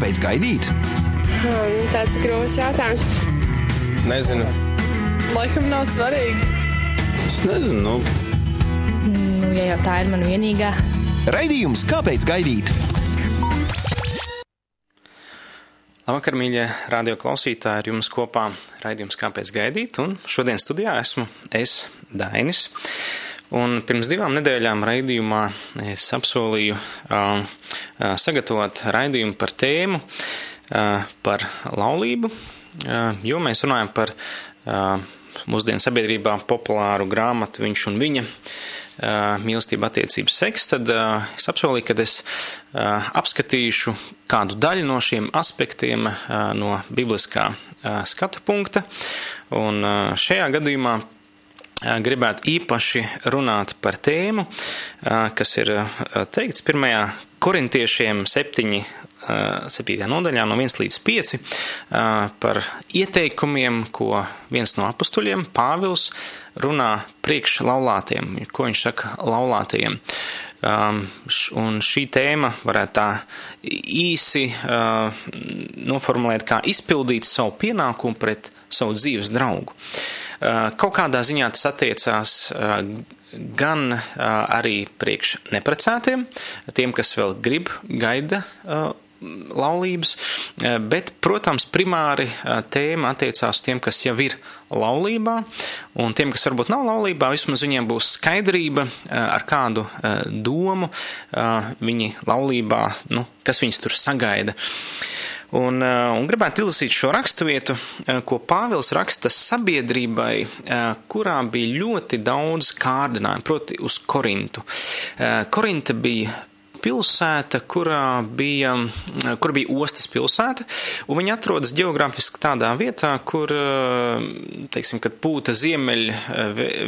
kāpēc gaidīt? Hmm, tāds grūts jautājums. Nezinu. Laikam nav svarīgi. Es nezinu. Nu. Nu, ja jau tā ir mana vienīgā. Raidījums Kāpēc gaidīt? Labvakar, mīļie radio klausītāji, ar jums kopā raidījums Kāpēc gaidīt, un šodien studijā esmu es, Dainis. Un pirms divām nedēļām raidījumā es apsolīju uh, sagatavot raidījumu par tēmu uh, par laulību, uh, jo mēs runājam par mūsdienu sabiedrībā populāru grāmatu Viņš un viņa mīlestība attiecības seks, tad es apsolīju, ka es apskatīšu kādu daļu no šiem aspektiem no bibliskā skatu punkta. Un šajā gadījumā gribētu īpaši runāt par tēmu, kas ir teikts pirmajā korintiešiem 7, 7. nodaļā, no 1 līdz 5, par ieteikumiem, ko viens no apstuļiem, Pāvils, runā priekš laulātiem, ko viņš saka laulātajiem. Um, un šī tēma varētu tā īsi noformulēt, kā izpildīt savu pienākumu pret savu dzīves draugu. Uh, kaut kādā ziņā tas attiecās uh, gan uh, arī priekš neprecētiem, tiem, kas vēl grib, gaida laulības, eh, bet, protams, primāri eh, tēma attiecās tiem, kas jau ir laulībā, un tiem, kas varbūt nav laulībā, vismaz viņiem būs skaidrība eh, ar kādu domu viņi laulībā, nu, kas viņus tur sagaida. Un, un gribētu izlasīt šo raksturvietu, ko Pāvils raksta sabiedrībai, kurā bija ļoti daudz kārdinājumu, proti, uz Korintu. Korinta bija pilsēta, kurā bija, kur bija ostas pilsēta, un viņi atrodas geogrāfiski tādā vietā, kur, teiksim, kad pūta ziemeļ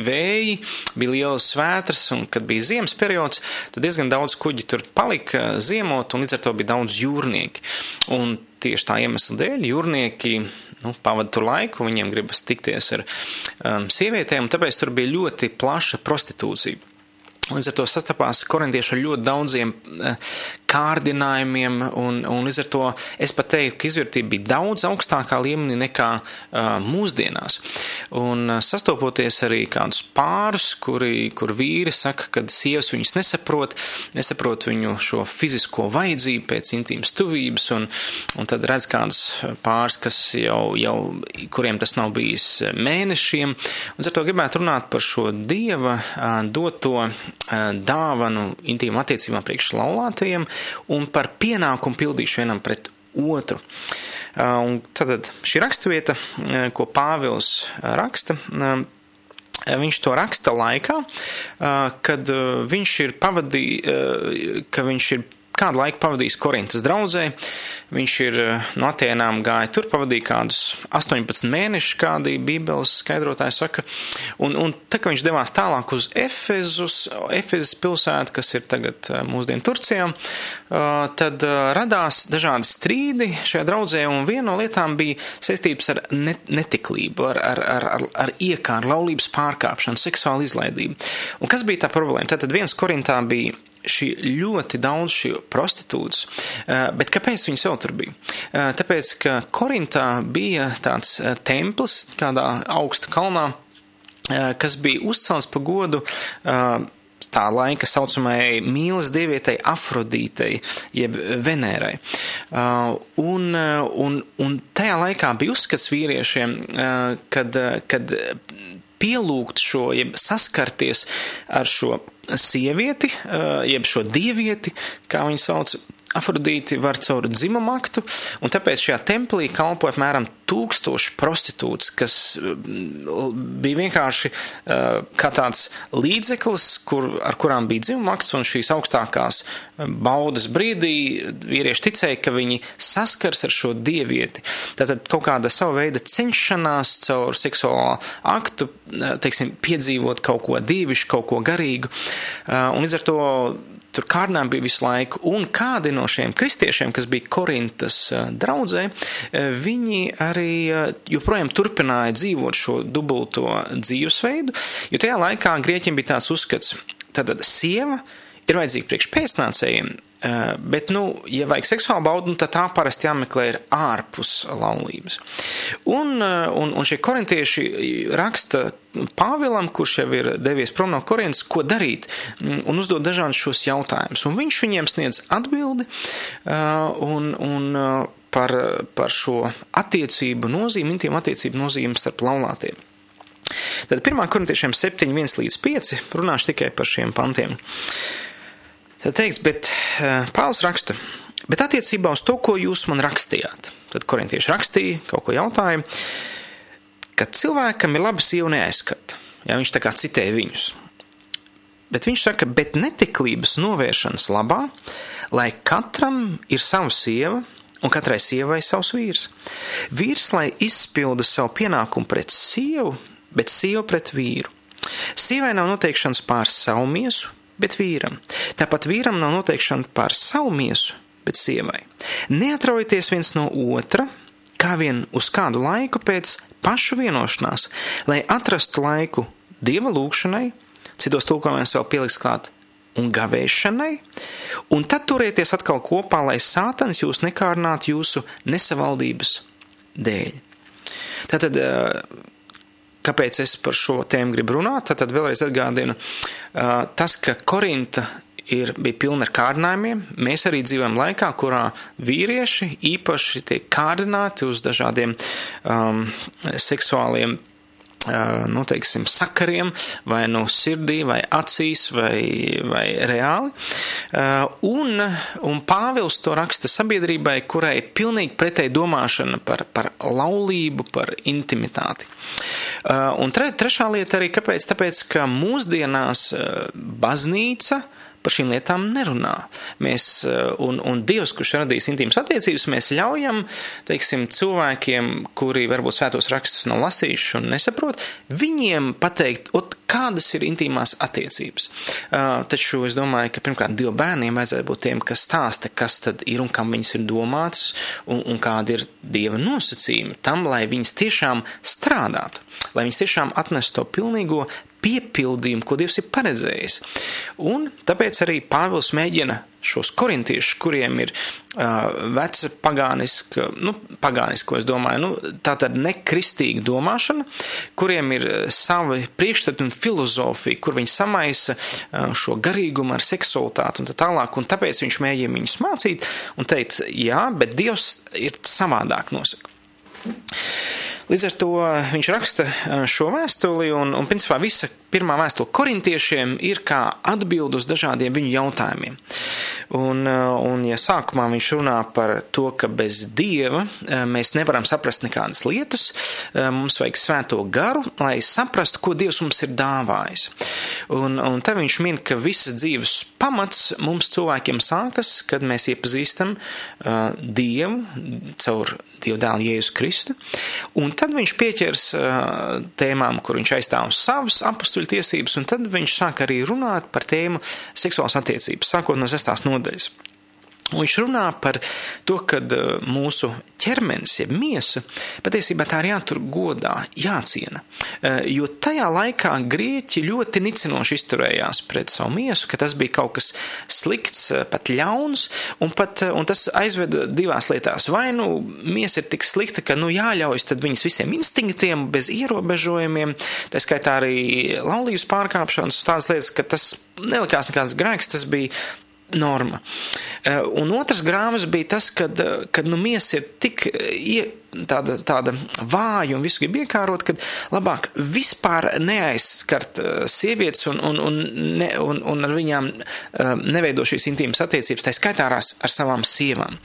vēji, bija lielas svētras, un kad bija ziemas periods, tad diezgan daudz kuģi tur palika ziemot, un līdz ar to bija daudz jūrnieki. Un tieši tā iemesla dēļ jūrnieki nu, pavada tur laiku, viņiem gribas tikties ar um, sievietēm, un tāpēc tur bija ļoti plaša prostitūcija. Līdz ar to sastapās korintieši ar ļoti daudziem eh, kārdinājumiem, un, un līdz ar to es pat teiktu, ka izvērtība bija daudz augstākā līmenī nekā uh, mūsdienās. Un sastopoties arī kādus pārus, kuri, kur vīri saka, ka sievas viņus nesaprot, nesaprot viņu šo fizisko vajadzību pēc intīmas tuvības, un, un tad redz kādus pārus, kas jau, jau, kuriem tas nav bijis mēnešiem. Un ar to gribētu runāt par šo dieva doto dāvanu intīmu attiecībām priekš laulātajiem un par pienākumu pildīšanu vienam pret otru. Un tad šī raksturvieta, ko Pāvils raksta, Viņš to raksta laikā, kad viņš ir pavadījis, ka viņš ir kādu laiku pavadījis Korintas draudzē. Viņš ir eh, no Atēnām gāja tur, pavadīja kādus 18 mēnešus, kādi Bībeles skaidrotāji saka. Un, un tā kā viņš devās tālāk uz Efezus, Efezas pilsētu, kas ir tagad eh, mūsdienu Turcijā, eh, tad radās dažādi strīdi šajā draudzē, un viena no lietām bija saistības ar netiklību, ar, ar, ar, ar, ar iekāru, laulības pārkāpšanu, seksuālu izlaidību. Un kas bija tā problēma? Tātad viens Korintā bija šī ļoti daudz šī prostitūtas, eh, bet kāpēc viņas vēl tur bija? Eh, tāpēc, ka Korintā bija tāds eh, templis kādā augsta kalnā, kas bija uzcelts pa godu tā laika saucamajai mīlas dievietei Afrodītei, jeb Venērai. Un, un, un tajā laikā bija uzskats vīriešiem, kad, kad pielūgt šo, jeb saskarties ar šo sievieti, jeb šo dievieti, kā viņi sauc, Afrodīti var caur dzimumu aktu, un tāpēc šajā templī kalpo apmēram tūkstoši prostitūts, kas bija vienkārši uh, kā tāds līdzeklis, kur, ar kurām bija dzimuma akts, un šīs augstākās baudas brīdī vīrieši ticēja, ka viņi saskars ar šo dievieti. Tātad kaut kāda sava veida cenšanās caur seksuālo aktu, teiksim, piedzīvot kaut ko dievišķu, kaut ko garīgu, un līdz ar to tur kārdinājumi bija visu laiku, un kādi no šiem kristiešiem, kas bija Korintas draudzē, viņi arī joprojām turpināja dzīvot šo dubulto dzīvesveidu, jo tajā laikā grieķiem bija tāds uzskats, tad sieva ir vajadzīga priekš pēcnācējiem, Bet, nu, ja vajag seksuālu baudu, nu, tad tā parasti jāmeklē ir ārpus laulības. Un, un, un šie korintieši raksta Pāvilam, kurš jau ir devies prom no Korintas, ko darīt, un uzdod dažādus šos jautājumus. Un viņš viņiem sniedz atbildi un, un par, par šo attiecību nozīmi, intīmu attiecību nozīmi starp laulātiem. Tad 1. korintiešiem 7, 1 līdz 5 runāšu tikai par šiem pantiem. Teiks, bet Pāvils raksta, bet attiecībā uz to, ko jūs man rakstījāt, tad korintieši rakstīja, kaut ko jautāja, ka cilvēkam ir laba sieva neaizskata. Ja, viņš tā kā citēja viņus. Bet viņš saka, bet netiklības novēršanas labā, lai katram ir sava sieva un katrai sievai savs vīrs. Vīrs, lai izpilda savu pienākumu pret sievu, bet sieva pret vīru. Sievai nav noteikšanas pār savu miesu, bet vīram. Tāpat vīram nav noteikšana par savu miesu, bet sievai. Neatraujieties viens no otra, kā vien uz kādu laiku pēc pašu vienošanās, lai atrastu laiku dieva lūgšanai, citos tulkojumos vēl pieliks klāt un gavēšanai, un tad turieties atkal kopā, lai sātans jūs nekārnātu jūsu nesavaldības dēļ. Tātad Kāpēc es par šo tēmu gribu runāt? Tad, vēlreiz atgādinu, tas, ka Korinta ir, bija pilna ar kārdinājumiem. Mēs arī dzīvojam laikā, kurā vīrieši īpaši tiek kārdināti uz dažādiem um, seksuāliem nu, teiksim, sakariem, vai no sirdī, vai acīs, vai, vai reāli. Un, un Pāvils to raksta sabiedrībai, kurai ir pilnīgi pretēji domāšana par, par laulību, par intimitāti. Un tre, trešā lieta arī, kāpēc? Tāpēc, ka mūsdienās baznīca par šīm lietām nerunā. Mēs, eh, un, un Dievs, kurš radīs intīmas attiecības, mēs ļaujam, teiksim, cilvēkiem, kuri varbūt svētos rakstus nav lasījuši un nesaprot, viņiem pateikt, ot, kādas ir intīmās attiecības. Uh, taču es domāju, ka pirmkārt Dieva bērniem vajadzētu būt tiem, kas stāsta, kas tad ir un kam viņas ir domātas un, un kādi ir Dieva nosacījumi tam, lai viņas tiešām strādātu, lai viņas tiešām atnestu to pilnīgo piepildījumu, ko Dievs ir paredzējis. Un tāpēc arī Pāvils mēģina šos korintiešus, kuriem ir uh, veca pagāniska, nu, pagāniska, es domāju, nu, tā tad nekristīga domāšana, kuriem ir savi priekšstati un filozofija, kur viņi samaisa uh, šo garīgumu ar seksualitāti un tā tālāk, un tāpēc viņš mēģina viņus mācīt un teikt, jā, bet Dievs ir savādāk nosaka. Līdz ar to viņš raksta šo vēstuli, un, un principā visa pirmā vēstule korintiešiem ir kā atbild uz dažādiem viņu jautājumiem. Un, un ja sākumā viņš runā par to, ka bez dieva mēs nevaram saprast nekādas lietas, mums vajag svēto garu, lai saprastu, ko Dievs mums ir dāvājis. Un, un te viņš min, ka visas dzīves pamats mums cilvēkiem sākas, kad mēs iepazīstam uh, Dievu caur Dievu dēlu Jēzu Kristu, un tad viņš pieķers uh, tēmām, kur viņš aizstāv savas apstuļu tiesības, un tad viņš sāk arī runāt par tēmu seksuālas attiecības, sākot no sestās nodaļas. Un viņš runā par to, ka uh, mūsu ķermenis, jeb miesa, patiesībā tā ir jātur godā, jāciena. Uh, jo tajā laikā grieķi ļoti nicinoši izturējās pret savu miesu, ka tas bija kaut kas slikts, uh, pat ļauns, un, pat, un tas aizveda divās lietās. Vai nu miesa ir tik slikta, ka nu jāļaujas tad viņas visiem instinktiem, bez ierobežojumiem, tā skaitā arī laulības pārkāpšanas, tādas lietas, ka tas nelikās nekāds grēks, tas bija norma. Eh, un otrs grāmatas bija tas, kad, eh, kad nu, miesa ir tik eh, tāda, tāda vāja un visu grib iekārot, kad labāk vispār neaizskart sievietes un, un, un, ne, un, un ar viņām neveido šīs intīmas attiecības, tā skaitā ar, ar savām sievām.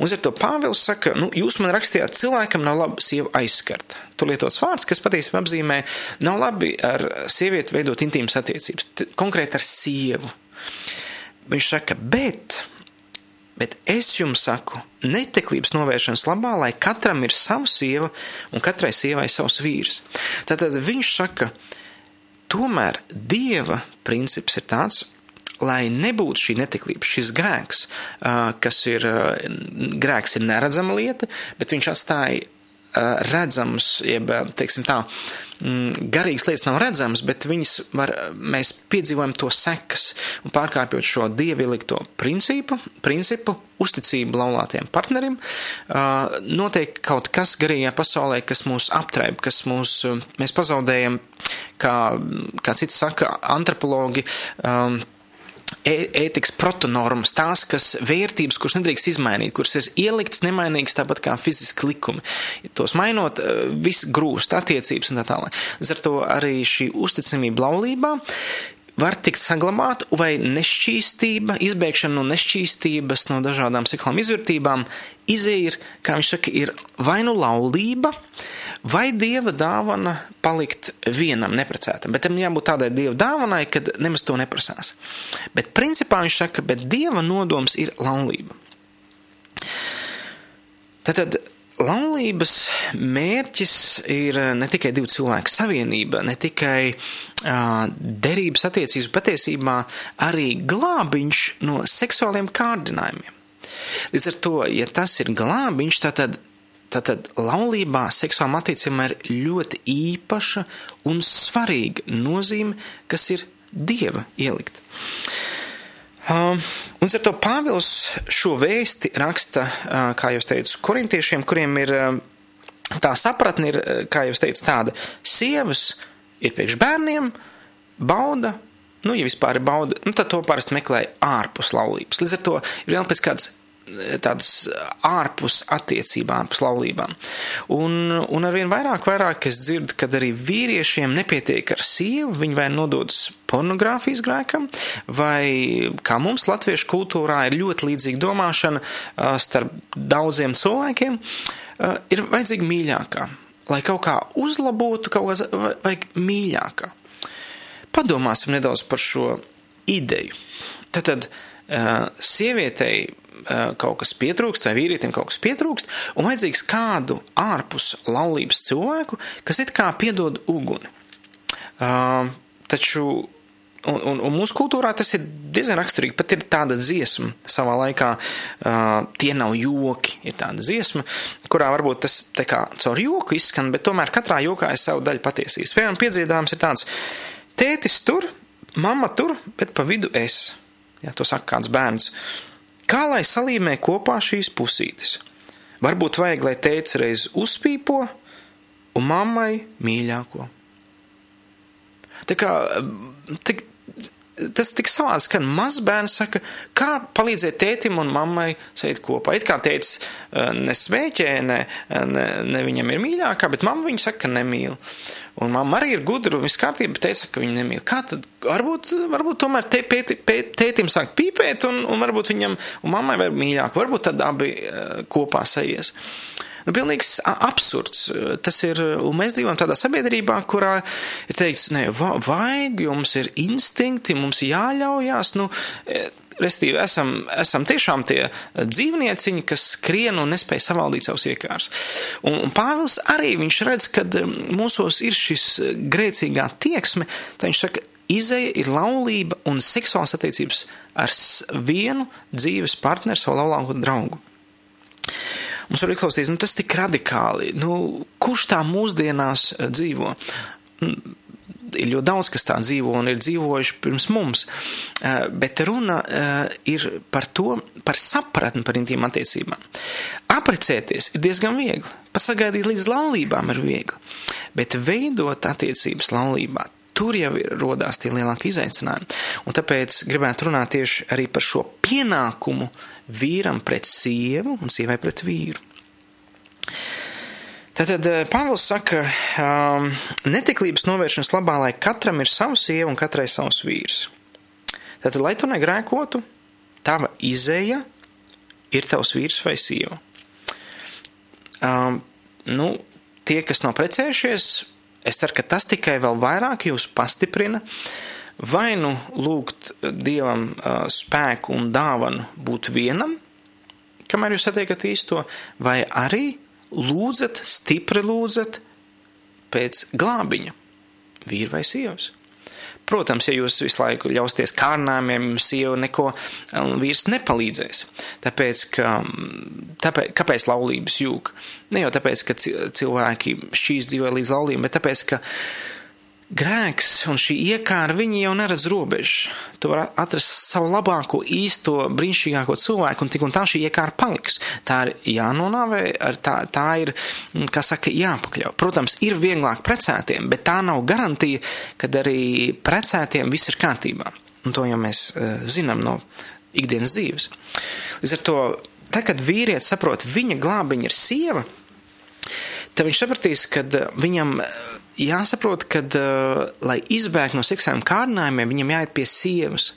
Un ar to Pāvils saka, nu, jūs man rakstījāt, cilvēkam nav labi sievu aizskart. Tur lietots vārds, kas patiesībā apzīmē, nav labi ar sievieti veidot intīmas attiecības, konkrēti ar sievu. Viņš saka, bet, bet es jums saku, neteklības novēršanas labā, lai katram ir sava sieva un katrai sievai savs vīrs. Tātad viņš saka, tomēr dieva princips ir tāds, lai nebūtu šī neteklība, šis grēks, kas ir, grēks ir neredzama lieta, bet viņš atstāja redzams, jeb, tā, mm, garīgas lietas nav redzamas, bet var, mēs piedzīvojam to sekas un pārkāpjot šo dievielikto principu, principu, uzticību laulātiem partnerim, notiek kaut kas garīgajā pasaulē, kas mūs aptraip, kas mūs, mēs pazaudējam, kā, kā cits saka, antropologi, um, ētikas protonormas, tās, kas vērtības, kuras nedrīkst izmainīt, kuras ir ieliktas nemainīgas, tāpat kā fiziski likumi. Tos mainot, viss grūst attiecības un tā tālāk. Līdz ar to arī šī uzticamība laulībā var tikt saglabāta, vai nešķīstība, izbēgšana no nešķīstības, no dažādām seksuālām izvērtībām, izēja ir, kā viņš saka, ir vai nu laulība, vai dieva dāvana palikt vienam neprecētam. Bet tam jābūt tādai dieva dāvanai, kad nemaz to neprasās. Bet principā viņš saka, bet dieva nodoms ir laulība. Tātad laulības mērķis ir ne tikai divu cilvēku savienība, ne tikai uh, derības attiecības, patiesībā arī glābiņš no seksuāliem kārdinājumiem. Līdz ar to, ja tas ir glābiņš, tad Tātad laulībā seksuālām attiecībām ir ļoti īpaša un svarīga nozīme, kas ir dieva ielikt. Um, un ar to Pāvils šo vēsti raksta, uh, kā jau teicu, korintiešiem, kuriem ir uh, tā sapratne, ir, uh, kā jau teicu, tāda sievas ir priekš bērniem, bauda, nu, ja vispār ir bauda, nu, tad to parasti meklē ārpus laulības. Līdz ar to ir vēl pēc kādas tādas ārpus attiecībām, ārpus laulībām. Un, un arvien vairāk, vairāk es dzirdu, kad arī vīriešiem nepietiek ar sievu, viņi vai nododas pornogrāfijas grēkam, vai kā mums latviešu kultūrā ir ļoti līdzīga domāšana starp daudziem cilvēkiem, ir vajadzīga mīļākā. Lai kaut kā uzlabotu, kaut kā vajag mīļākā. Padomāsim nedaudz par šo ideju. Tātad sievietei kaut kas pietrūkst, vai vīrietim kaut kas pietrūkst, un vajadzīgs kādu ārpus laulības cilvēku, kas it kā piedod uguni. Uh, taču Un, un, un mūsu kultūrā tas ir diezgan raksturīgi. Pat ir tāda dziesma savā laikā, uh, tie nav joki. Ir tāda dziesma, kurā varbūt tas tā kā caur joku izskan, bet tomēr katrā jokā ir sava daļa patiesības. Piemēram, piedziedājums ir tāds: tētis tur, mamma tur, bet pa vidu es. Ja to saka kāds bērns. Kā lai salīmē kopā šīs pusītes? Varbūt vajag, lai tēvs reiz uzpīpo un mammai mīļāko. Tā kā tik, tas tik savāds, ka mazbērns saka, kā palīdzēt tētim un mammai sēt kopā. It kā tētis eh, nesvēķē, ne, ne, ne viņam ir mīļākā, bet mamma viņu saka, ka nemīl. Un mamma arī ir gudra un viss kārtībā, bet teica, ka viņa nemīl. Kā tad varbūt, varbūt tomēr te, pēti, pēt, tētim sāk pīpēt un, un varbūt viņam un mammai vēl mīļāk. Varbūt tad abi uh, kopā sajies. Nu, pilnīgs absurds. Tas ir, un mēs dzīvojam tādā sabiedrībā, kurā ir teikts, ne, vajag, jums ir instinkti, mums jāļaujās, nu, e, Restīvi, esam, esam tiešām tie dzīvnieciņi, kas skrien un nespēj savaldīt savus iekārus. Un, un Pāvils arī viņš redz, ka mūsos ir šis grēcīgā tieksme, tā viņš saka, izeja ir laulība un seksuāls attiecības ar vienu dzīves partneri, savu laulāko draugu. Mums var izklausīties, nu, tas tik radikāli. Nu, kurš tā mūsdienās eh, dzīvo? Mm, ir ļoti daudz, kas tā dzīvo un ir dzīvojuši pirms mums, eh, bet runa eh, ir par to, par sapratni par intīm attiecībām. Aprecēties ir diezgan viegli, pat sagaidīt līdz laulībām ir viegli, bet veidot attiecības laulībā, tur jau ir rodās tie lielākie izaicinājumi. Un tāpēc gribētu runāt tieši arī par šo pienākumu vīram pret sievu un sievai pret vīru. Tātad eh, Pāvils saka, um, netiklības novēršanas labā, lai katram ir sava sieva un katrai savs vīrs. Tātad, lai tu negrēkotu, tava izēja ir tavs vīrs vai sieva. Um, nu, tie, kas nav precējušies, Es ceru, ka tas tikai vēl vairāk jūs pastiprina, vai nu lūgt Dievam uh, spēku un dāvanu būt vienam, kamēr jūs satiekat īsto, vai arī lūdzat, stipri lūdzat pēc glābiņa, vīra vai sievas. Protams, ja jūs visu laiku ļausties kārdinājumiem, jums sieva neko un vīrs nepalīdzēs. Tāpēc, ka, tāpēc, kāpēc laulības jūg? Ne jau tāpēc, ka cilvēki šķīs dzīvē līdz laulībām, bet tāpēc, ka grēks un šī iekāra, viņi jau neredz robežu. Tu vari atrast savu labāko, īsto, brīnišķīgāko cilvēku, un tik un tā šī iekāra paliks. Tā ir jānonāvē, tā, tā ir, kā saka, jāpakļauj. Protams, ir vieglāk precētiem, bet tā nav garantija, ka arī precētiem viss ir kārtībā. Un to jau mēs uh, zinām no ikdienas dzīves. Līdz ar to, tā, kad vīrietis saprot, viņa glābiņa ir sieva, tad viņš sapratīs, ka viņam jāsaprot, ka, uh, lai izbēgtu no seksuāliem kārdinājumiem, viņam jāiet pie sievas.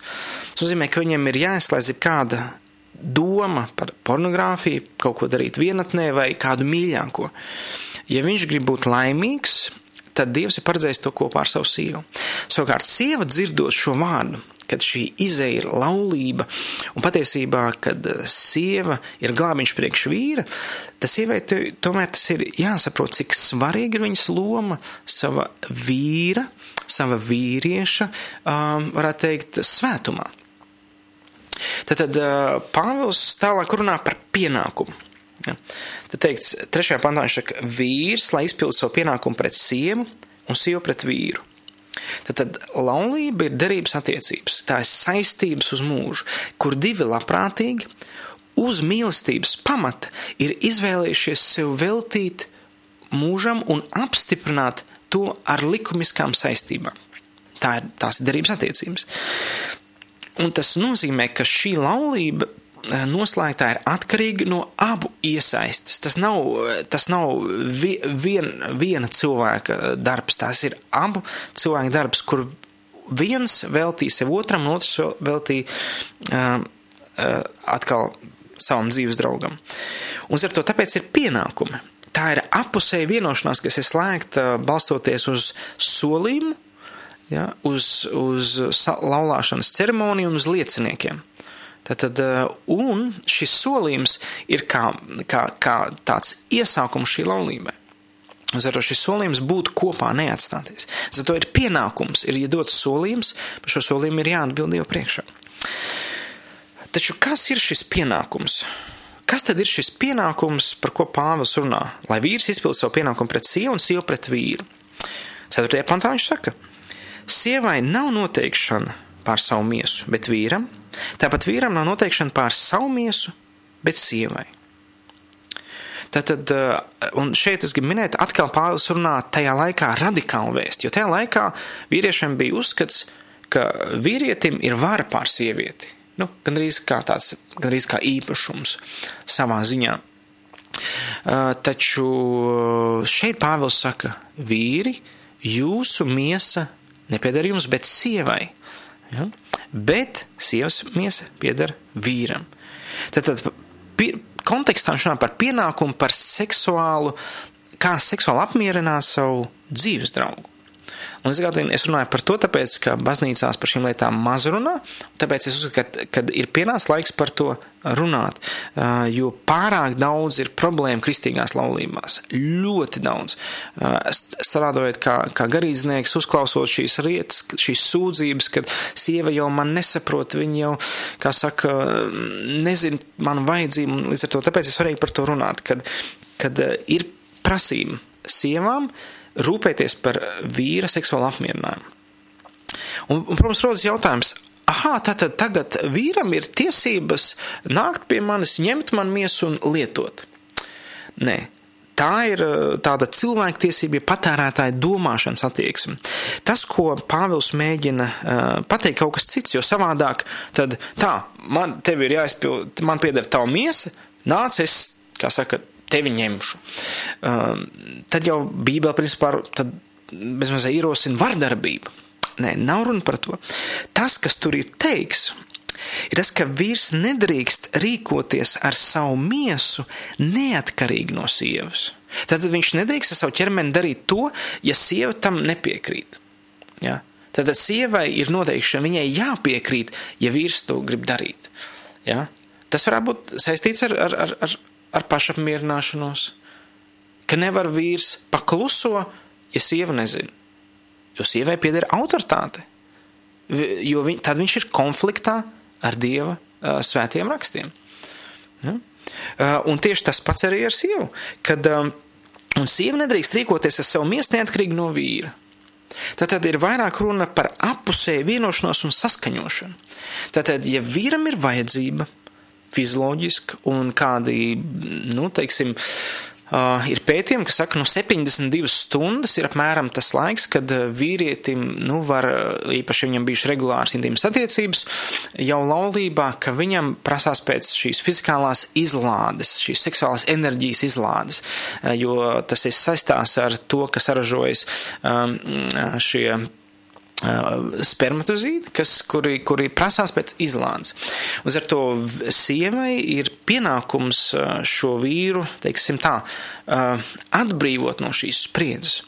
Tas nozīmē, ka viņam ir jāizslēdz kāda doma par pornogrāfiju, kaut ko darīt vienatnē vai kādu mīļāko. Ja viņš grib būt laimīgs, tad Dievs ir paredzējis to kopā ar savu sievu. Savukārt, sieva dzirdot šo vārdu, kad šī izeja ir laulība, un patiesībā, kad eh, sieva ir glābiņš priekš vīra, tas sievai tomēr tas ir jāsaprot, cik svarīga ir viņas loma sava vīra, sava vīrieša, um, varētu teikt, svētumā. Tad, uh, Pāvils tālāk runā par pienākumu. Ja. Tad teikts, trešajā pantā viņš saka, vīrs, lai izpildu savu pienākumu pret sievu un sievu pret vīru. Tad, tad laulība ir derības attiecības, tā ir saistības uz mūžu, kur divi labprātīgi uz mīlestības pamata ir izvēlējušies sev veltīt mūžam un apstiprināt to ar likumiskām saistībām. Tā ir tās derības attiecības. Un tas nozīmē, ka šī laulība noslēgtā ir atkarīga no abu iesaistes. Tas nav, tas nav vi, vien, viena cilvēka darbs, tas ir abu cilvēku darbs, kur viens veltīja sev otram, un otrs veltīja uh, uh, atkal savam dzīves draugam. Un ar to tāpēc ir pienākumi. Tā ir apusēja vienošanās, kas ir slēgta balstoties uz solījumu, ja, uz, uz laulāšanas ceremoniju un uz lieciniekiem. Tad, eh, un šis solījums ir kā, kā, kā tāds iesākums šī laulībai. Zato šis solījums būt kopā neatstāties. Zato ir pienākums, ir iedots solījums, par šo solījumu ir jāatbild Dievu priekšā. Taču kas ir šis pienākums? Kas tad ir šis pienākums, par ko Pāvils runā? Lai vīrs izpild savu pienākumu pret sievu un sievu pret vīru. 4. pantā viņš saka, sievai nav noteikšana pār savu miesu, bet vīram Tāpat vīram nav noteikšana pār savu miesu, bet sievai. Tātad, eh, un šeit es gribu minēt, atkal Pāvils runā tajā laikā radikālu vēstu, jo tajā laikā vīriešiem bija uzskats, ka vīrietim ir vara pār sievieti. Nu, gan arī kā tāds, gan arī kā īpašums savā ziņā. Uh, taču šeit Pāvils saka, vīri, jūsu miesa nepieder jums, bet sievai. Ja? Bet sievas miesa pieder vīram. Tad, tad pie, kontekstā viņš runā par pienākumu, par seksuālu, kā seksuāli apmierināt savu dzīves draugu. Un es, gādien, es runāju par to, tāpēc, ka baznīcās par šīm lietām maz runā, tāpēc es uzskatu, ka, ir pienācis laiks par to runāt, jo pārāk daudz ir problēmu kristīgās laulībās. Ļoti daudz. Strādājot kā, kā garīdznieks, uzklausot šīs rietas, šīs sūdzības, kad sieva jau man nesaprot, viņa jau, kā saka, nezina manu vajadzību, līdz ar to tāpēc es varēju par to runāt, kad, kad ir prasība sievām, rūpēties par vīra seksuālu apmierinājumu. Un, un protams, rodas jautājums, ah, tātad tagad vīram ir tiesības nākt pie manis, ņemt man miesu un lietot. Nē, tā ir tāda cilvēktiesība, ja patērētāja domāšanas attieksme. Tas, ko Pāvils mēģina uh, pateikt, kaut kas cits, jo savādāk, tad tā, man tev ir jāizpild, man pieder tava miesa, nāc, es, kā saka, tevi ņemšu. Um, tad jau Bībele principā bezmazliet ierosina vardarbību. Nē, nav runa par to. Tas, kas tur ir teiks, ir tas, ka vīrs nedrīkst rīkoties ar savu miesu neatkarīgi no sievas. Tad viņš nedrīkst ar savu ķermeni darīt to, ja sieva tam nepiekrīt. Ja? Tad sievai ir noteikšana, viņai jāpiekrīt, ja vīrs to grib darīt. Ja? Tas varētu būt saistīts ar, ar, ar, ar, ar pašapmierināšanos, ka nevar vīrs pakluso, ja sieva nezina. Jo sievai pieder autoritāte. jo viņ, tad viņš ir konfliktā ar Dieva uh, svētiem rakstiem. Ja? Uh, un tieši tas pats arī ar sievu, kad um, sieva nedrīkst rīkoties ar savu miesu neatkarīgi no vīra. Tātad ir vairāk runa par apusēju vienošanos un saskaņošanu. Tātad, ja vīram ir vajadzība fizioloģiski un kādi, nu, teiksim, uh, ir pētījumi, kas saka, ka nu, 72 stundas ir apmēram tas laiks, kad vīrietim, nu, var, īpaši viņam bijuši regulārs intīmas attiecības, jau laulībā, ka viņam prasās pēc šīs fizikālās izlādes, šīs seksuālās enerģijas izlādes, jo tas ir saistās ar to, ka saražojas um, šie spermatozīdi, kas, kuri, kuri prasās pēc izlādes. Un ar to sievai ir pienākums šo vīru, teiksim tā, atbrīvot no šīs spriedzes.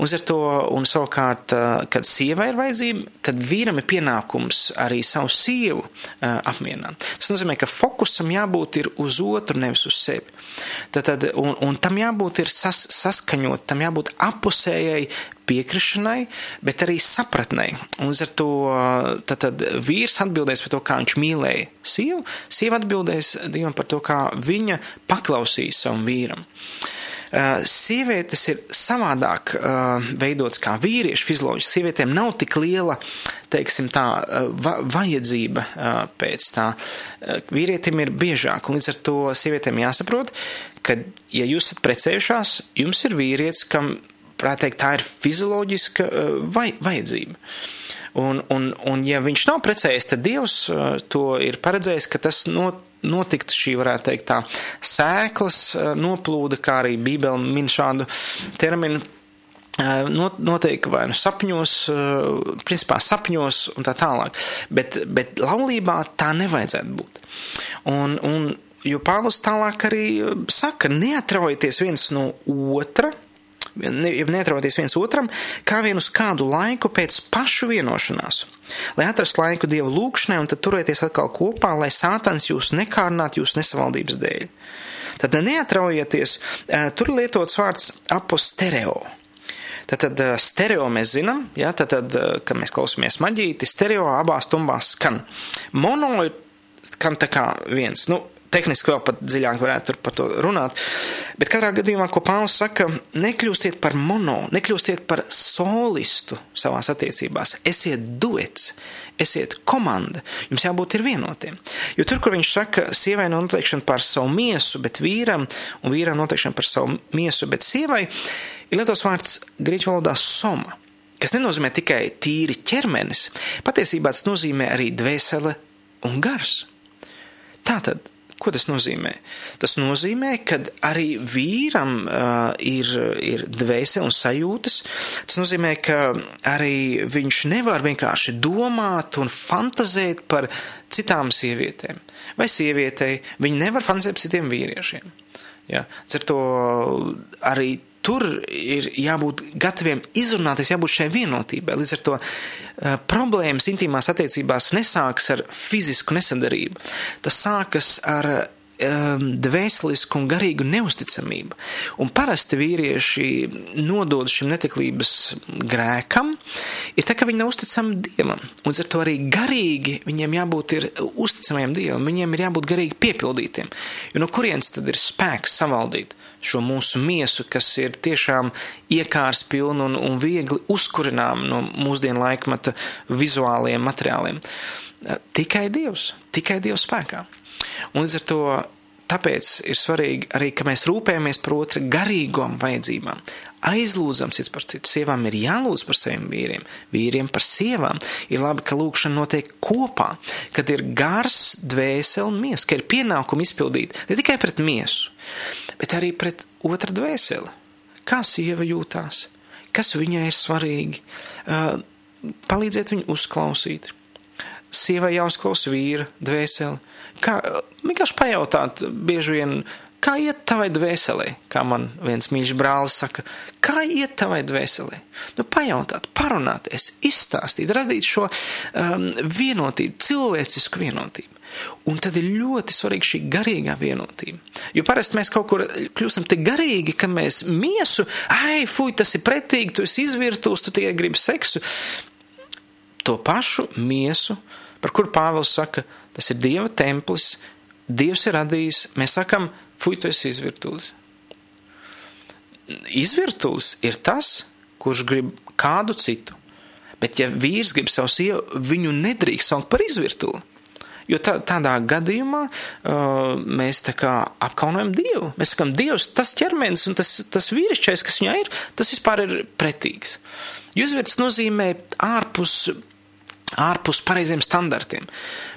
Un ar to, un savukārt, kad sievai ir vajadzība, tad vīram ir pienākums arī savu sievu apmierināt. Tas nozīmē, ka fokusam jābūt ir uz otru, nevis uz sevi. Tad, un, un tam jābūt ir sas, saskaņot, tam jābūt apusējai piekrišanai, bet arī sapratnei. Un ar to tad, tad vīrs atbildēs par to, kā viņš mīlēja sievu, sieva atbildēs Dievam par to, kā viņa paklausīja savam vīram. Uh, sievietes ir savādāk uh, veidotas kā vīrieši fizioloģiski. Sievietēm nav tik liela, teiksim tā, uh, va vajadzība pēc tā. Vīrietim ir biežāk, un līdz ar to sievietēm jāsaprot, ka, ja jūs esat precējušās, jums ir vīrietis, kam varētu teikt, tā ir fizioloģiska uh, vai, vajadzība. Un, un, un, ja viņš nav precējies, tad Dievs uh, to ir paredzējis, ka tas not, notiktu šī, varētu teikt, tā sēklas uh, noplūda, kā arī Bībele min šādu terminu notiek vai nu sapņos, principā sapņos un tā tālāk. Bet, bet laulībā tā nevajadzētu būt. Un, un, jo Pāvils tālāk arī saka, neatraujieties viens no otra, neatrodoties viens otram, kā vien uz kādu laiku pēc pašu vienošanās. Lai atrastu laiku dievu lūgšanai un tad turēties atkal kopā, lai sātans jūs nekārnātu jūsu nesavaldības dēļ. Tad neatraujieties, tur lietots vārds apostereo. Tātad stereo mēs zinām, ja, tātad, kad mēs klausāmies maģīti, stereo abās tumbās skan. Mono ir skan tā kā viens. Nu, tehniski vēl pat dziļāk varētu par to runāt. Bet katrā gadījumā, ko Pāvils saka, nekļūstiet par mono, nekļūstiet par solistu savās attiecībās. Esiet duets, esiet komanda. Jums jābūt ir vienotiem. Jo tur, kur viņš saka, sievai noteikšana par savu miesu, bet vīram, un vīram noteikšana par savu miesu, bet sievai, ir lietos vārds grieķu valodā soma kas nenozīmē tikai tīri ķermenis, patiesībā tas nozīmē arī dvēsele un gars. Tātad Ko tas nozīmē? Tas nozīmē, ka arī vīram uh, ir, ir dvēsele un sajūtas. Tas nozīmē, ka arī viņš nevar vienkārši domāt un fantazēt par citām sievietēm. Vai sievietei viņi nevar fantazēt par citiem vīriešiem. Ja? Ar to arī tur ir jābūt gataviem izrunāties, jābūt šai vienotībai. Līdz ar to uh, problēmas intīmās attiecībās nesākas ar fizisku nesadarību. Tas sākas ar um, dvēselisku un garīgu neusticamību. Un parasti vīrieši nodod šim netiklības grēkam, ir tā, ka viņi nav uzticami Dievam. Un ar to arī garīgi viņiem jābūt ir uzticamiem Dievam, viņiem ir jābūt garīgi piepildītiem. Jo no kurienes tad ir spēks savaldīt šo mūsu miesu, kas ir tiešām iekārs pilna un, un viegli uzkurinām no mūsdienu laikmeta vizuāliem materiāliem? Tikai Dievs, tikai Dievs spēkā. Un līdz ar to tāpēc ir svarīgi arī, ka mēs rūpējamies par otra garīgām vajadzībām. Aizlūdzam cits par citu. Sievām ir jālūdz par saviem vīriem, vīriem par sievām. Ir labi, ka lūkšana notiek kopā, kad ir gars, dvēsele un miesa, ka ir pienākumi izpildīt ne tikai pret miesu, bet arī pret otru dvēseli. Kā sieva jūtās, kas viņai ir svarīgi, palīdzēt viņu uzklausīt. Sievai jāuzklausa vīra dvēseli, kā vienkārši pajautāt, bieži vien, kā iet tavai dvēselē, kā man viens mīļš brālis saka, kā iet tavai dvēselē. Nu, pajautāt, parunāties, izstāstīt, radīt šo um, vienotību, cilvēcisku vienotību. Un tad ir ļoti svarīga šī garīgā vienotība. Jo parasti mēs kaut kur kļūstam tik garīgi, ka mēs miesu, ai, fuj, tas ir pretīgi, tu esi izvirtūs, tu tikai gribi seksu. to pašu miesu, par kuru Pāvils saka, tas ir Dieva templis, Dievs ir radījis, mēs sakam, fuj, tu esi izvirtulis. Izvirtulis ir tas, kurš grib kādu citu. Bet, ja vīrs grib savu sievu, viņu nedrīkst saukt par izvirtuli. Jo tā, tādā gadījumā uh, mēs apkaunojam Dievu. Mēs sakām, Dievs, tas ķermenis un tas, tas vīrišķais, kas viņā ir, tas vispār ir pretīgs. Jūzvērts nozīmē ārpus ārpus pareiziem standartiem.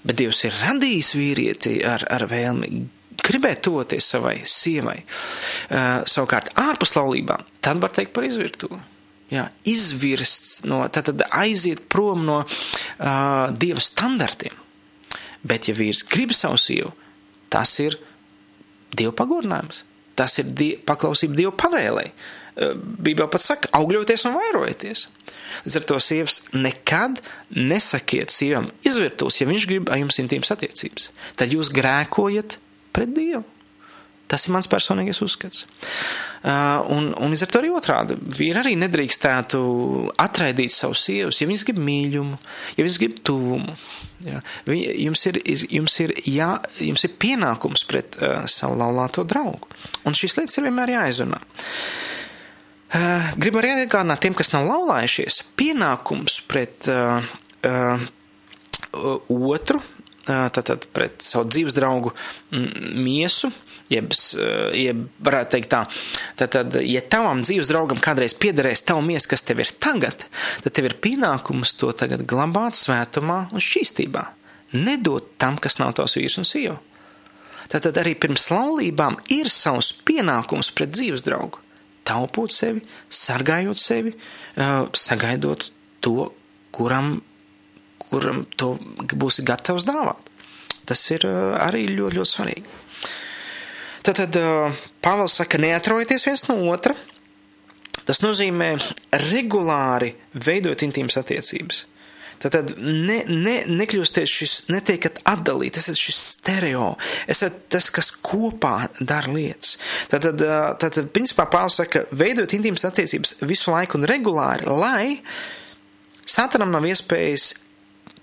Bet Dievs ir radījis vīrieti ar, ar vēlmi gribēt toties savai sievai. Uh, savukārt, ārpus laulībām, tad var teikt par izvirtuvi. Jā, izvirsts no, tad, aiziet prom no uh, Dieva standartiem. Bet, ja vīrs grib savu sievu, tas ir Dieva pagodinājums. Tas ir die, paklausība Dieva pavēlē. Bībeli pat saka, augļoties un vairojieties. Līdz ar to sievas nekad nesakiet sievam izvirtos, ja viņš grib ar jums intīmas attiecības. Tad jūs grēkojat pret Dievu. Tas ir mans personīgais uzskats. Uh, un, un līdz ar to arī otrādi. Vīri arī nedrīkstētu atraidīt savu sievas, ja viņas grib mīļumu, ja viņas grib tuvumu. Jā. Jums, ir, ir, jums, ir jā, jums ir pienākums pret uh, savu laulāto draugu. Un šīs lietas ir vienmēr jāizrunā. Uh, gribu arī atgādināt tiem, kas nav laulājušies, pienākums pret uh, uh, otru tātad pret savu dzīves draugu miesu, jeb, jeb varētu teikt tā, tātad, ja tavam dzīves draugam kādreiz piederēs tavu miesu, kas tev ir tagad, tad tev ir pienākums to tagad glabāt svētumā un šķīstībā. Nedot tam, kas nav tavs vīrs un sieva. Tātad arī pirms laulībām ir savs pienākums pret dzīves draugu. Taupot sevi, sargājot sevi, sagaidot to, kuram kuram to būsi gatavs dāvāt. Tas ir arī ļoti, ļoti svarīgi. Tad, tad Pāvils saka, neatrojieties viens no otra. Tas nozīmē regulāri veidot intīmas attiecības. Tad ne, ne, nekļūsties šis, netiekat atdalīt, esat šis stereo, esat tas, kas kopā dara lietas. Tad, tad, tad principā Pāvils saka, veidot intīmas attiecības visu laiku un regulāri, lai Sātanam nav iespējas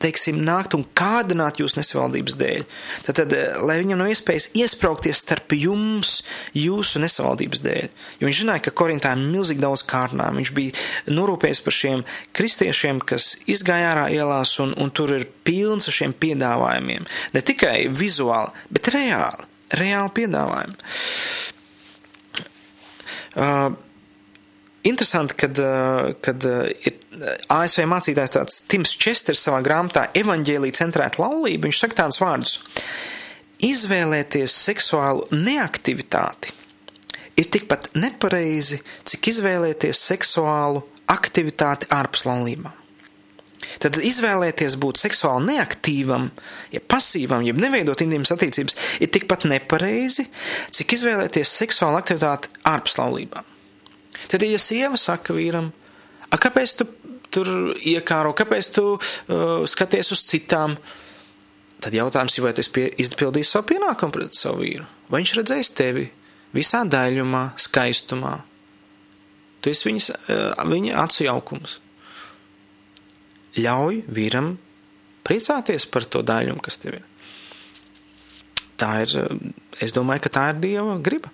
teiksim, nākt un kādināt jūs nesavaldības dēļ. Tad, tad, eh, lai viņam nav iespējas iesprāgties starp jums, jūsu nesavaldības dēļ. Jo viņš zināja, ka Korintā ir milzīgi daudz kārnām. Viņš bija norūpējis par šiem kristiešiem, kas izgāja ārā ielās, un, un tur ir pilns ar šiem piedāvājumiem. Ne tikai vizuāli, bet reāli. Reāli piedāvājumi. Uh, Interesanti, kad, eh, kad eh, ir eh, ASV mācītājs tāds Tims Česters savā grāmatā Evanģēlī centrēta laulība, viņš saka tādus vārdus: Izvēlēties seksuālu neaktivitāti ir tikpat nepareizi, cik izvēlēties seksuālu aktivitāti ārpus laulībām. Tad izvēlēties būt seksuāli neaktīvam, ja pasīvam, ja neveidot intīmas attiecības, ir tikpat nepareizi, cik izvēlēties seksuālu aktivitāti ārpus laulībām. Tad, ja sieva saka vīram, kāpēc tu tur iekāro, kāpēc tu uh, skaties uz citām, tad jautājums ir, vai tu izpildīji savu pienākumu pret savu vīru? Vai viņš redzēs tevi visā daļumā, skaistumā? Tu esi viņas, uh, viņa acu jaukums. Ļauj vīram priecāties par to daļumu, kas tev ir. Tā ir, uh, es domāju, ka tā ir Dieva griba.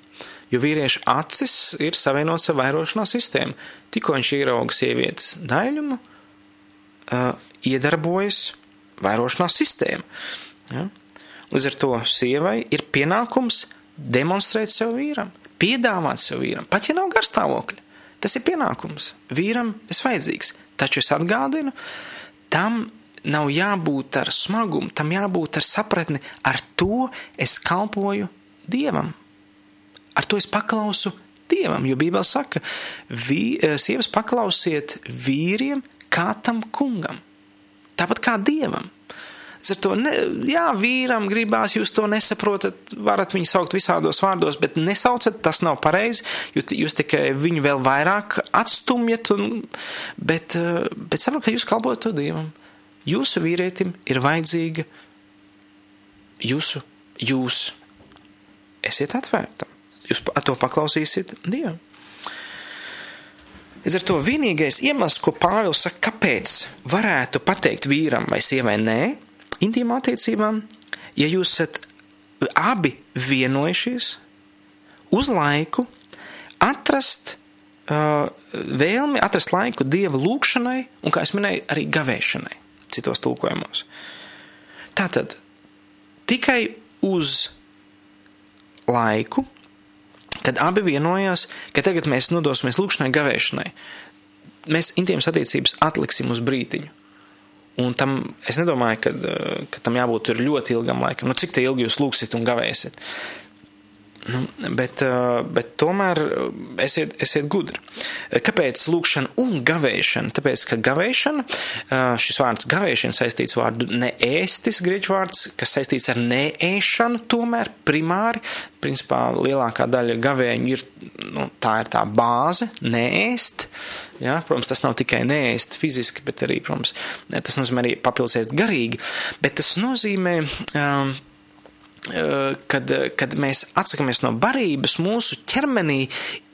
Jo vīrieša acis ir savienots ar vairošanās sistēmu. Tikko viņš ierauga sievietes daļumu, uh, iedarbojas vairošanās sistēma. Ja? Līdz ar to sievai ir pienākums demonstrēt sev vīram, piedāvāt sev vīram, pat ja nav garstāvokļa. Tas ir pienākums. Vīram tas vajadzīgs. Taču es atgādinu, tam nav jābūt ar smagumu, tam jābūt ar sapratni, ar to es kalpoju Dievam. Ar to es paklausu Dievam, jo Bībele saka, vī, eh, sievas paklausiet vīriem kā tam kungam, tāpat kā Dievam. Ar to, ne, jā, vīram gribās, jūs to nesaprotat, varat viņu saukt visādos vārdos, bet nesaucat, tas nav pareizi, jo jūs tikai viņu vēl vairāk atstumjat, un, bet, eh, bet saprotat, ka jūs kalpojat to Dievam. Jūsu vīrietim ir vajadzīga jūsu, jūs. Esiet atvērtam. Jūs to paklausīsiet Dievam. Līdz ar to vienīgais iemesls, ko Pāvils saka, kāpēc varētu pateikt vīram vai sievai nē, intīmām attiecībām, ja jūs esat abi vienojušies uz laiku atrast uh, vēlmi, atrast laiku dieva lūgšanai un, kā es minēju, arī gavēšanai citos tulkojumos. Tātad tikai uz laiku, kad abi vienojās, ka tagad mēs nodosimies lūkšanai, gavēšanai. Mēs intīmas attiecības atliksim uz brītiņu. Un tam es nedomāju, ka, ka tam jābūt ļoti ilgam laikam. Nu, cik ilgi jūs lūgsiet un gavēsiet? Nu, bet, bet tomēr esiet, esiet gudri. Kāpēc lūkšana un gavēšana? Tāpēc, ka gavēšana, šis vārds gavēšana saistīts vārdu neēstis, grieķu vārds, kas saistīts ar neēšanu, tomēr primāri, principā lielākā daļa gavēņu ir, nu, tā ir tā bāze, neēst. Ja, protams, tas nav tikai neēst fiziski, bet arī, protams, tas nozīmē arī papildus ēst garīgi, bet tas nozīmē, um, kad, kad mēs atsakāmies no barības, mūsu ķermenī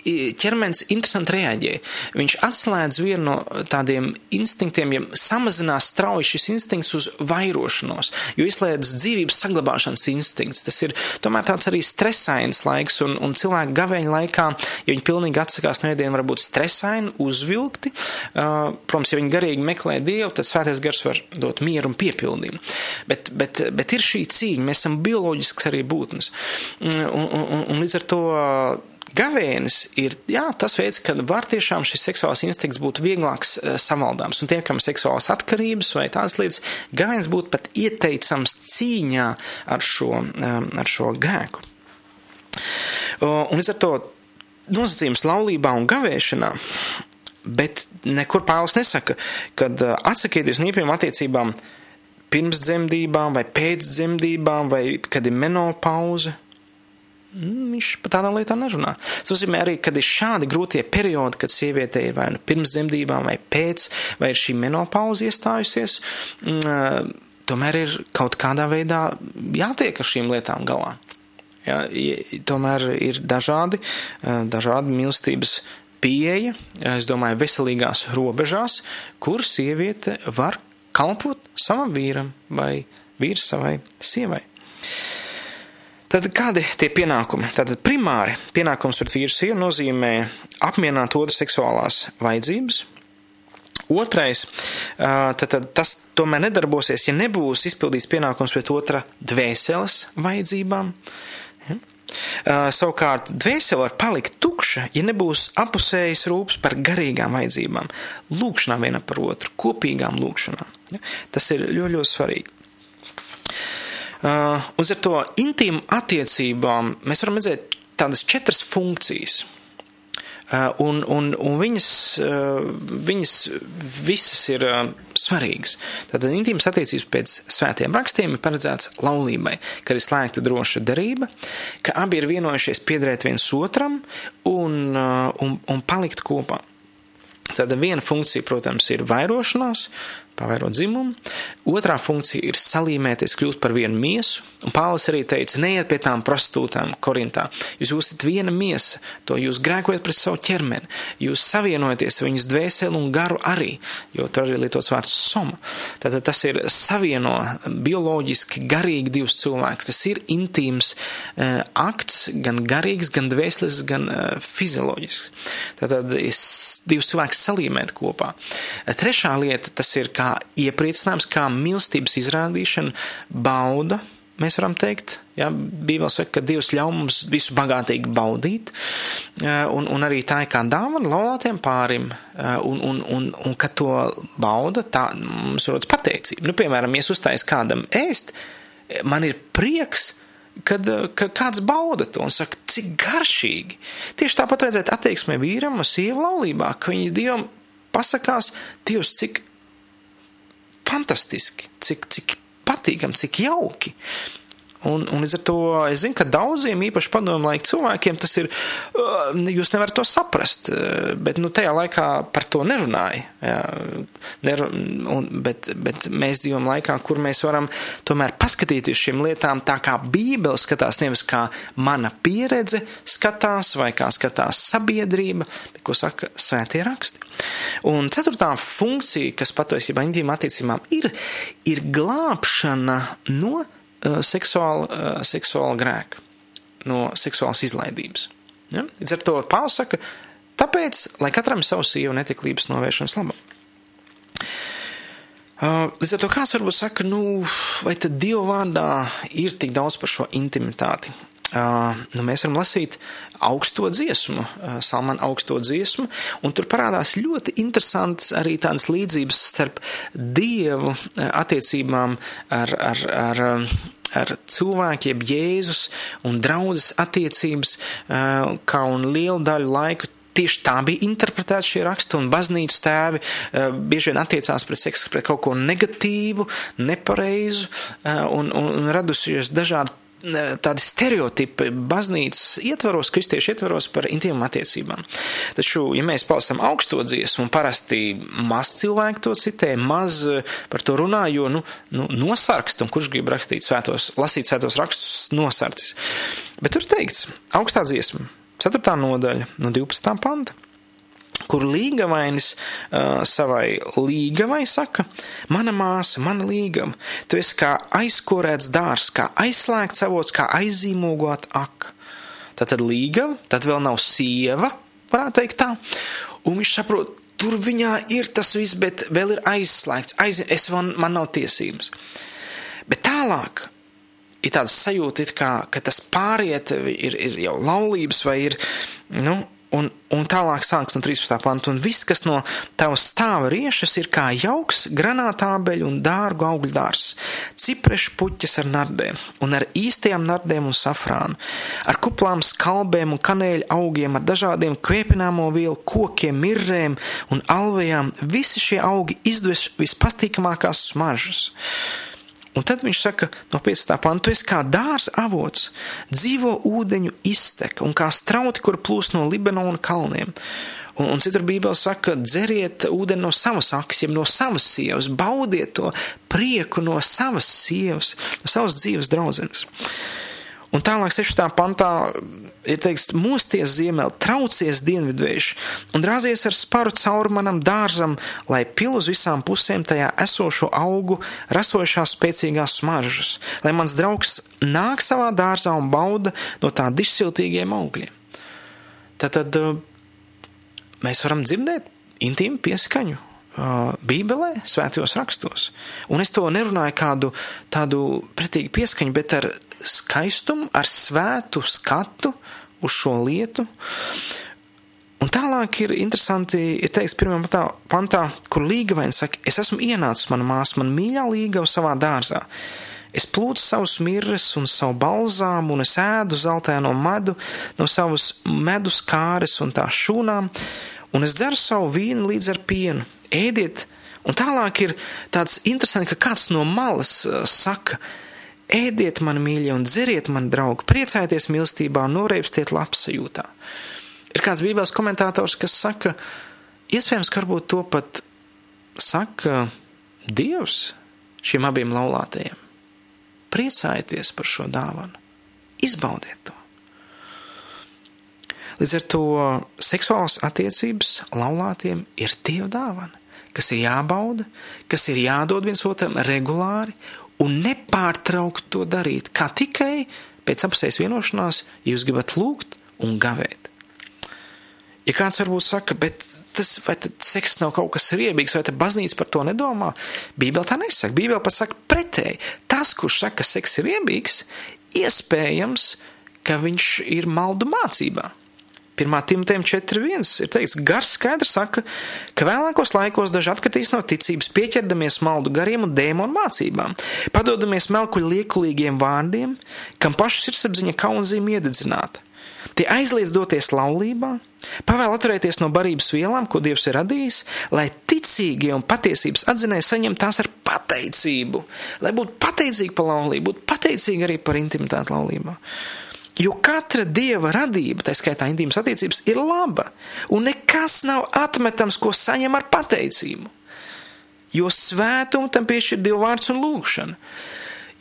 ķermenis interesanti reaģē. Viņš atslēdz vienu no tādiem instinktiem, ja samazinās strauji šis instinkts uz vairošanos, jo izslēdz dzīvības saglabāšanas instinkts. Tas ir tomēr tāds arī stresains laiks, un, un cilvēki gavēņa laikā, ja viņi pilnīgi atsakās no ēdiena, var būt stresaini, uzvilkti. Uh, protams, ja viņi garīgi meklē Dievu, tad svētais gars var dot mieru un piepildījumu. Bet, bet, bet ir šī cīņa, mēs esam bioloģisks arī būtnes. Un, un, un, un līdz ar to Gavēnis ir jā, tas veids, kad var tiešām šis seksuāls instinkts būt vieglāks uh, savaldāms. Un tiem, kam ir seksuālas atkarības vai tādas lietas, gavēnis būtu pat ieteicams cīņā ar šo, um, ar šo grēku. Un līdz ar to nosacījums laulībā un gavēšanā. Bet nekur Pāvils nesaka, ka uh, atsakieties no īpašām attiecībām pirms dzemdībām, vai pēc dzemdībām, vai kad ir menopauze, viņš par tādām lietām nerunā. Tas nozīmē arī, kad ir šādi grūtie periodi, kad sieviete ir vai nu pirms dzemdībām, vai pēc, vai ir šī menopauze iestājusies, mm, tomēr ir kaut kādā veidā jātiek ar šīm lietām galā. Ja, tomēr ir dažādi, dažādi mīlestības pieeja, es domāju, veselīgās robežās, kur sieviete var kalpot savam vīram vai vīrs savai sievai. Tad kādi tie pienākumi? Tātad primāri pienākums pret vīru sievu nozīmē apmierināt otru seksuālās vajadzības. Otrais, tad tas tomēr nedarbosies, ja nebūs izpildīts pienākums pret otra dvēseles vajadzībām. Ja? Savukārt, dvēsele var palikt tukša, ja nebūs apusējas rūpes par garīgām vajadzībām, lūkšanām viena par otru, kopīgām lūkšanām. Tas ir ļoti, ļoti svarīgi. Uh, uz ar to intīmu attiecībām mēs varam redzēt tādas četras funkcijas. Uh, un, un, un viņas, uh, viņas visas ir uh, svarīgas. Tātad intīmas attiecības pēc svētiem rakstiem ir paredzēts laulībai, kad ir slēgta droša derība, ka abi ir vienojušies piederēt viens otram un, uh, un, un palikt kopā. Tāda viena funkcija, protams, ir vairošanās, pavairot dzimumu. Otrā funkcija ir salīmēties, kļūt par vienu miesu. Un Pāvils arī teica, neiet pie tām prostitūtām Korintā. Jūs esat viena miesa, to jūs grēkojat pret savu ķermeni. Jūs savienojaties ar viņus dvēseli un garu arī, jo tur arī lietots vārds soma. Tātad tas ir savieno bioloģiski, garīgi divus cilvēkus. Tas ir intīms uh, akts, gan garīgs, gan dvēselis, gan uh, fizioloģisks. Tātad divus cilvēkus salīmēt kopā. Trešā lieta, tas ir kā iepriecinājums, kā mīlestības izrādīšana, bauda. Mēs varam teikt, ja Bībelē saka, ka Dievs ļauj mums visu bagātīgi baudīt, un, un arī tā ir kā dāvana laulātiem pārim, un, un, un, un kad to bauda, tā mums rodas pateicība. Nu, piemēram, ja es uztais kādam ēst, man ir prieks, kad, kad kāds bauda to un saka, cik garšīgi. Tieši tāpat vajadzētu attieksmē vīram un sievu laulībā, ka viņi Dievam pasakās, Dievs, cik fantastiski, cik, cik patīkami, cik jauki. Un, un līdz ar to es zinu, ka daudziem īpaši padomu laika cilvēkiem tas ir, uh, jūs nevarat to saprast, uh, bet nu tajā laikā par to nerunāja. Jā, ner, un, bet, bet mēs dzīvojam laikā, kur mēs varam tomēr paskatīties šīm lietām tā kā Bībele skatās, nevis kā mana pieredze skatās vai kā skatās sabiedrība, bet ko saka svētie raksti. Un ceturtā funkcija, kas patiesībā intīma attiecībām ir, ir glābšana no seksuāla, uh, seksuāla grēka, no seksuālas izlaidības. Ja? Līdz ar to Pāvils saka, tāpēc, lai katram savu sievu netiklības novēršanas labā. Uh, līdz ar to kāds varbūt saka, nu, vai tad Dieva vārdā ir tik daudz par šo intimitāti? Nu, mēs varam lasīt augsto dziesmu, Salmāna augsto dziesmu, un tur parādās ļoti interesants arī tādas līdzības starp Dievu attiecībām ar, ar, ar, ar cilvēkiem, Jēzus un draudzes attiecības, kā un lielu daļu laiku. Tieši tā bija interpretēta šie raksti, un baznīcas tēvi uh, bieži vien attiecās pret seksu, pret kaut ko negatīvu, nepareizu, uh, un, un, un radusies dažādi tādi stereotipi baznīcas ietvaros, kristiešu ietvaros par intīmām attiecībām. Taču, ja mēs palasam augsto dziesmu, un parasti maz cilvēku to citē, maz eh, par to runā, jo, nu, nu nosarkst, un kurš grib rakstīt svētos, lasīt svētos rakstus, nosarcis. Bet tur teikts, augstā dziesma, 4. nodaļa, no 12. panta kur līgavainis uh, savai līgavai saka, mana māsa, mana līgava, tu esi kā aizkorēts dārs, kā aizslēgts avots, kā aizīmogot aka. Tātad līgava, tad vēl nav sieva, varētu teikt tā, un viņš saprot, tur viņā ir tas viss, bet vēl ir aizslēgts, aiz, es man, man nav tiesības. Bet tālāk ir tāds sajūta, kā, ka tas pāriet ir, ir jau laulības vai ir, nu, Un, un tālāk sāks no 13. panta, un viss, kas no tavas stāva riešas, ir kā jauks, granātābeļu un dārgu augļu dārs, ciprešu puķis ar nardēm, un ar īstajām nardēm un safrānu, ar kuplām skalbēm un kanēļu augiem, ar dažādiem kvēpināmo vielu, kokiem, mirrēm un alvejām, visi šie augi izdves vispastīkamākās smaržas. Un tad viņš saka, no 15. panta, tu esi kā dārs avots, dzīvo ūdeņu izteka un kā strauti, kur plūst no Libanona kalniem. Un, un citur Bībele saka, dzeriet ūdeni no savas akis, jeb no savas sievas, baudiet to prieku no savas sievas, no savas dzīves draudzenes. Un tālāk 16. pantā ir teikts, mosties ziemēl, traucies dienvidvējš un drāzies ar sparu cauri manam dārzam, lai pil uz visām pusēm tajā esošo augu, rasojušās spēcīgās smaržas, lai mans draugs nāk savā dārzā un bauda no tā dišsiltīgiem augļiem. Tātad uh, mēs varam dzirdēt intīmu pieskaņu uh, Bībelē, svētajos rakstos. Un es to nerunāju kādu tādu pretīgu pieskaņu, bet ar skaistumu, ar svētu skatu uz šo lietu. Un tālāk ir interesanti, ir teikts pirmajā pantā, pantā kur līgavaini saka, es esmu ienācis, mana māsa, man mīļā līgava savā dārzā. Es plūcu savus mirres un savu balzām, un es ēdu zeltaino medu no savas medus kāres un tā šūnām, un es dzeru savu vīnu līdz ar pienu. Ēdiet, un tālāk ir tāds interesants, ka kāds no malas uh, saka, Ēdiet, mani mīļie, un dzeriet, mani draugi, priecājieties mīlestībā, noreipstiet labsajūtā. Ir kāds bībeles komentātors, kas saka, iespējams, ka varbūt to pat saka Dievs šiem abiem laulātajiem. Priecājieties par šo dāvanu, izbaudiet to. Līdz ar to seksuālas attiecības laulātiem ir Dieva dāvana, kas ir jābauda, kas ir jādod viens otram regulāri un nepārtraukt to darīt, kā tikai pēc apsēs vienošanās jūs gribat lūgt un gavēt. Ja kāds varbūt saka, bet tas vai tad seks nav kaut kas riebīgs, vai tad baznīca par to nedomā, Bībele tā nesaka. Bībele pat saka pretēji. Tas, kurš saka, ka seks ir riebīgs, iespējams, ka viņš ir maldu mācībā. 1. Timotejam 4.1 ir teikts, gars skaidrs saka, ka vēlākos laikos daži atkritīs no ticības, pieķerdamies maldu gariem un dēmonu mācībām, padodamies melkuļu liekulīgiem vārdiem, kam pašu sirdsapziņa kaunzīme iededzināta. Tie aizliedz doties laulībā, pavēl atturēties no barības vielām, ko Dievs ir radījis, lai tic ticīgie un patiesības atzinēji saņem tās ar pateicību, lai būtu pateicīgi par laulību, būtu pateicīgi arī par intimitāti laulībā. Jo katra dieva radība, tā skaitā intīmas attiecības, ir laba, un nekas nav atmetams, ko saņem ar pateicību. Jo svētumu tam piešķir Dieva vārds un lūgšana.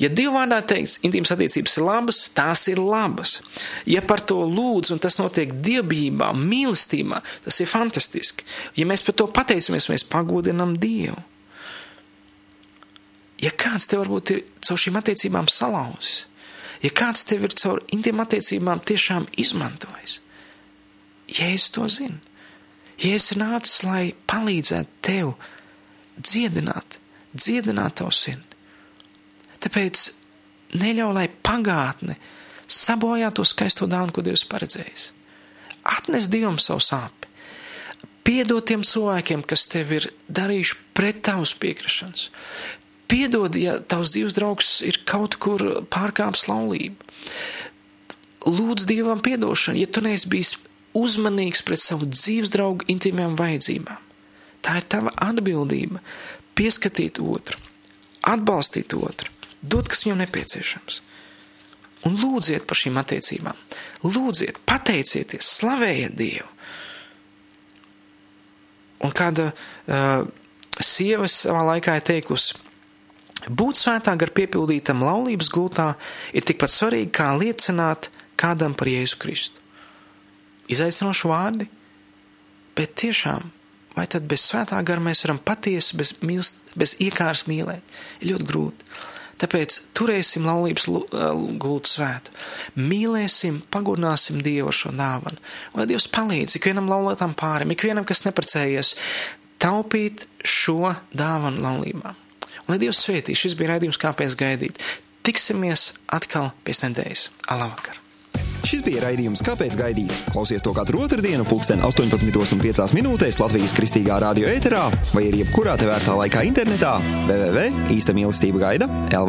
Ja dievvvārdā teikts, intīmas attiecības ir labas, tās ir labas. Ja par to lūdz, un tas notiek dievbijībā, mīlestībā, tas ir fantastiski. Ja mēs par to pateicamies, mēs pagodinam Dievu. Ja kāds te varbūt ir caur šīm attiecībām salauzis, ja kāds tev ir caur intīm attiecībām tiešām izmantojis, es to zinu, ja es nācis, lai palīdzētu tev dziedināt, dziedināt tavu sirdi, Tāpēc neļauj, lai pagātne sabojā to skaisto dāvanu, ko Dievs paredzējis. Atnes Dievam savu sāpi. Piedod tiem cilvēkiem, kas tev ir darījuši pret tavas piekrišanas. Piedod, ja tavs dzīves draugs ir kaut kur pārkāpis laulību. Lūdz Dievam piedošanu, ja tu neesi bijis uzmanīgs pret savu dzīves draugu intīmām vajadzībām. Tā ir tava atbildība pieskatīt otru, atbalstīt otru dod, kas viņam nepieciešams. Un lūdziet par šīm attiecībām. Lūdziet, pateicieties, slavējiet Dievu. Un kāda uh, sieva savā laikā ir teikusi, būt svētā gar piepildītam laulības gultā ir tikpat svarīgi kā liecināt kādam par Jēzu Kristu. Izaicinoši vārdi, bet tiešām, vai tad bez svētā gara mēs varam patiesi, bez, mīlst, bez iekārs mīlēt? Ir ļoti grūti. Tāpēc turēsim laulības gultu svētu, mīlēsim, pagodināsim Dievu ar šo dāvanu. Lai Dievs palīdz ikvienam laulātam pārim, ikvienam, kas neprecējies, taupīt šo dāvanu laulībā. Lai Dievs svētī, šis bija raidījums, kāpēc gaidīt. Tiksimies atkal pēc nedēļas. Alavakar! Šis bija raidījums, kāpēc gaidīt. Klausies to katru otrdienu, pulksten 18,5 minūtēs Latvijas kristīgā radio ēterā vai arī jebkurā tevērtā laikā internetā www. īsta mīlestība gaida LV.